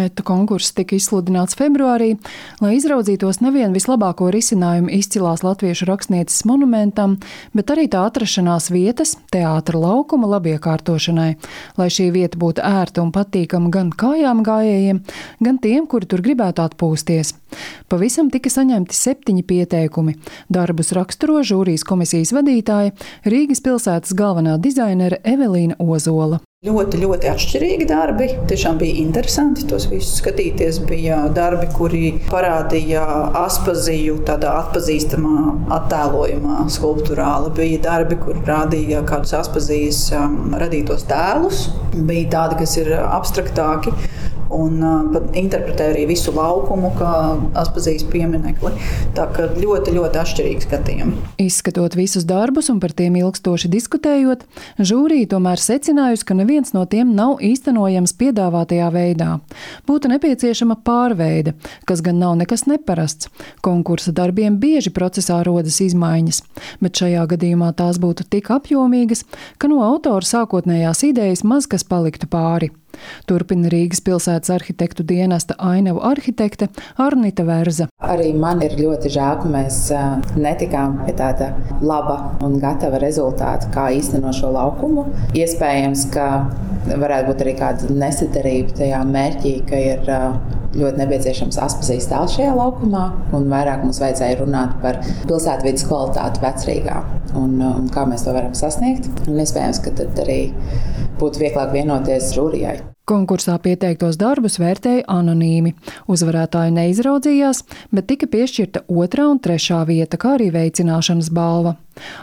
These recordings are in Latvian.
Meta konkurss tika izsludināts februārī, lai izraudzītos nevien vislabāko risinājumu izcilās latviešu rakstnieces monumentam, bet arī tā atrašanās vietas, teātra laukuma labiekārtošanai, lai šī vieta būtu ērta un patīkama gan kājām gājējiem, gan tiem, kuri tur gribētu atpūsties. Pavisam tika saņemti septiņi pieteikumi. Darbus raksturo žūrijas komisijas vadītāja Rīgas pilsētas galvenā dizainere Evelīna Ozola. Ļoti, ļoti atšķirīgi darbi. Tiešām bija interesanti tos visus skatīties. Bija darbi, kuri parādīja aspaziju tādā atpazīstamā, attēlojumā, skulptūrāli. Bija darbi, kur rādīja kādus aspazijas um, radītos tēlus. Bija tādi, kas ir abstraktāki un uh, interpretē arī visu laukumu, kā atpazīst pieminekli. Tā kā ļoti, ļoti atšķirīgi skatījumi. Izskatot visus darbus un par tiem ilgstoši diskutējot, žūrija tomēr secinājusi, ka neviens no tiem nav īstenojams piedāvātajā veidā. Būtu nepieciešama pārveide, kas gan nav nekas neparasts. Konkursa darbiem bieži procesā rodas izmaiņas, bet šajā gadījumā tās būtu tik apjomīgas, ka no autora sākotnējās idejas maz kas paliktu pāri. Turpina Rīgas pilsētas arhitektu dienesta ainavu arhitekte Arnita Verza. Arī man ir ļoti žēl, ka mēs netikām pie tāda laba un gatava rezultāta, kā īstenot šo laukumu. Iespējams, ka varētu būt arī kāda nesadarība tajā mērķī, ka ir ļoti nepieciešams atpazīt tēlu šajā laukumā, un vairāk mums vajadzēja runāt par pilsētvidas kvalitāti vecrīgā un, un kā mēs to varam sasniegt. Un iespējams, ka tad arī būtu vieglāk vienoties žūrijai. Konkursā pieteiktos darbus vērtēja anonīmi. Uzvarētāji neizraudzījās, bet tika piešķirta otrā un trešā vieta, kā arī veicināšanas balva.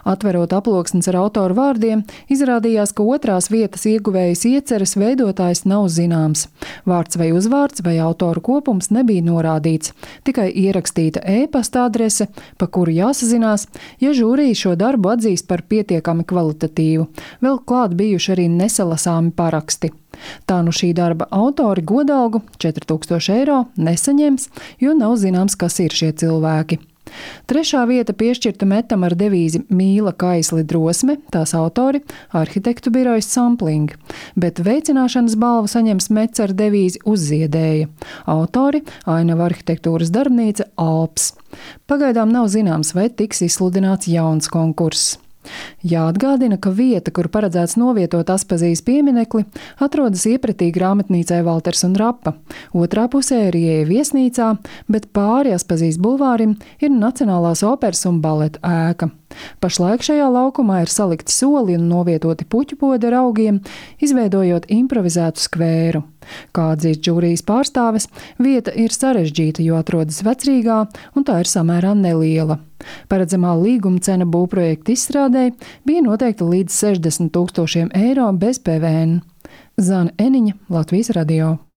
Atverot aploksnes ar autoru vārdiem, izrādījās, ka otrās vietas ieguvējas ieceres veidotājs nav zināms. Vārds vai uzvārds vai autoru kopums nebija norādīts, tikai ierakstīta e-pasta adrese, pa kuru jāsazinās, ja žūrija šo darbu atzīst par pietiekami kvalitatīvu. Vēl klāt bijuši arī nesalasāmi paraksti. Tā nu šī darba autori godalgu 4000 eiro nesaņems, jo nav zināms, kas ir šie cilvēki. Trešā vieta piešķirta metam ar devīzi Mīla Kaisli drosme, tās autori - arhitektu birojas Sampling, bet veicināšanas balvu saņems mets ar devīzi Uzziedēja. Autori - Ainava arhitektūras darbnīca Alps. Pagaidām nav zināms, vai tiks izsludināts jauns konkurss. Jāatgādina, ka vieta, kur paredzēts novietot Aspazijas pieminekli, atrodas iepratī grāmatnīcai Valters un Rapa. Otrā pusē ir ieeja viesnīcā, bet pāri Aspazijas bulvārim ir Nacionālās operas un baleta ēka. Pašlaik šajā laukumā ir salikti soli un novietoti puķu podi ar augiem, izveidojot improvizētu skvēru. Kā atzīst jūrijas pārstāves, vieta ir sarežģīta, jo atrodas vecrīgā un tā ir samērā neliela. Paredzamā līguma cena būvprojekta izstrādē bija noteikta līdz 60 tūkstošiem eiro bez PVN. Zana Eniņa, Latvijas radio.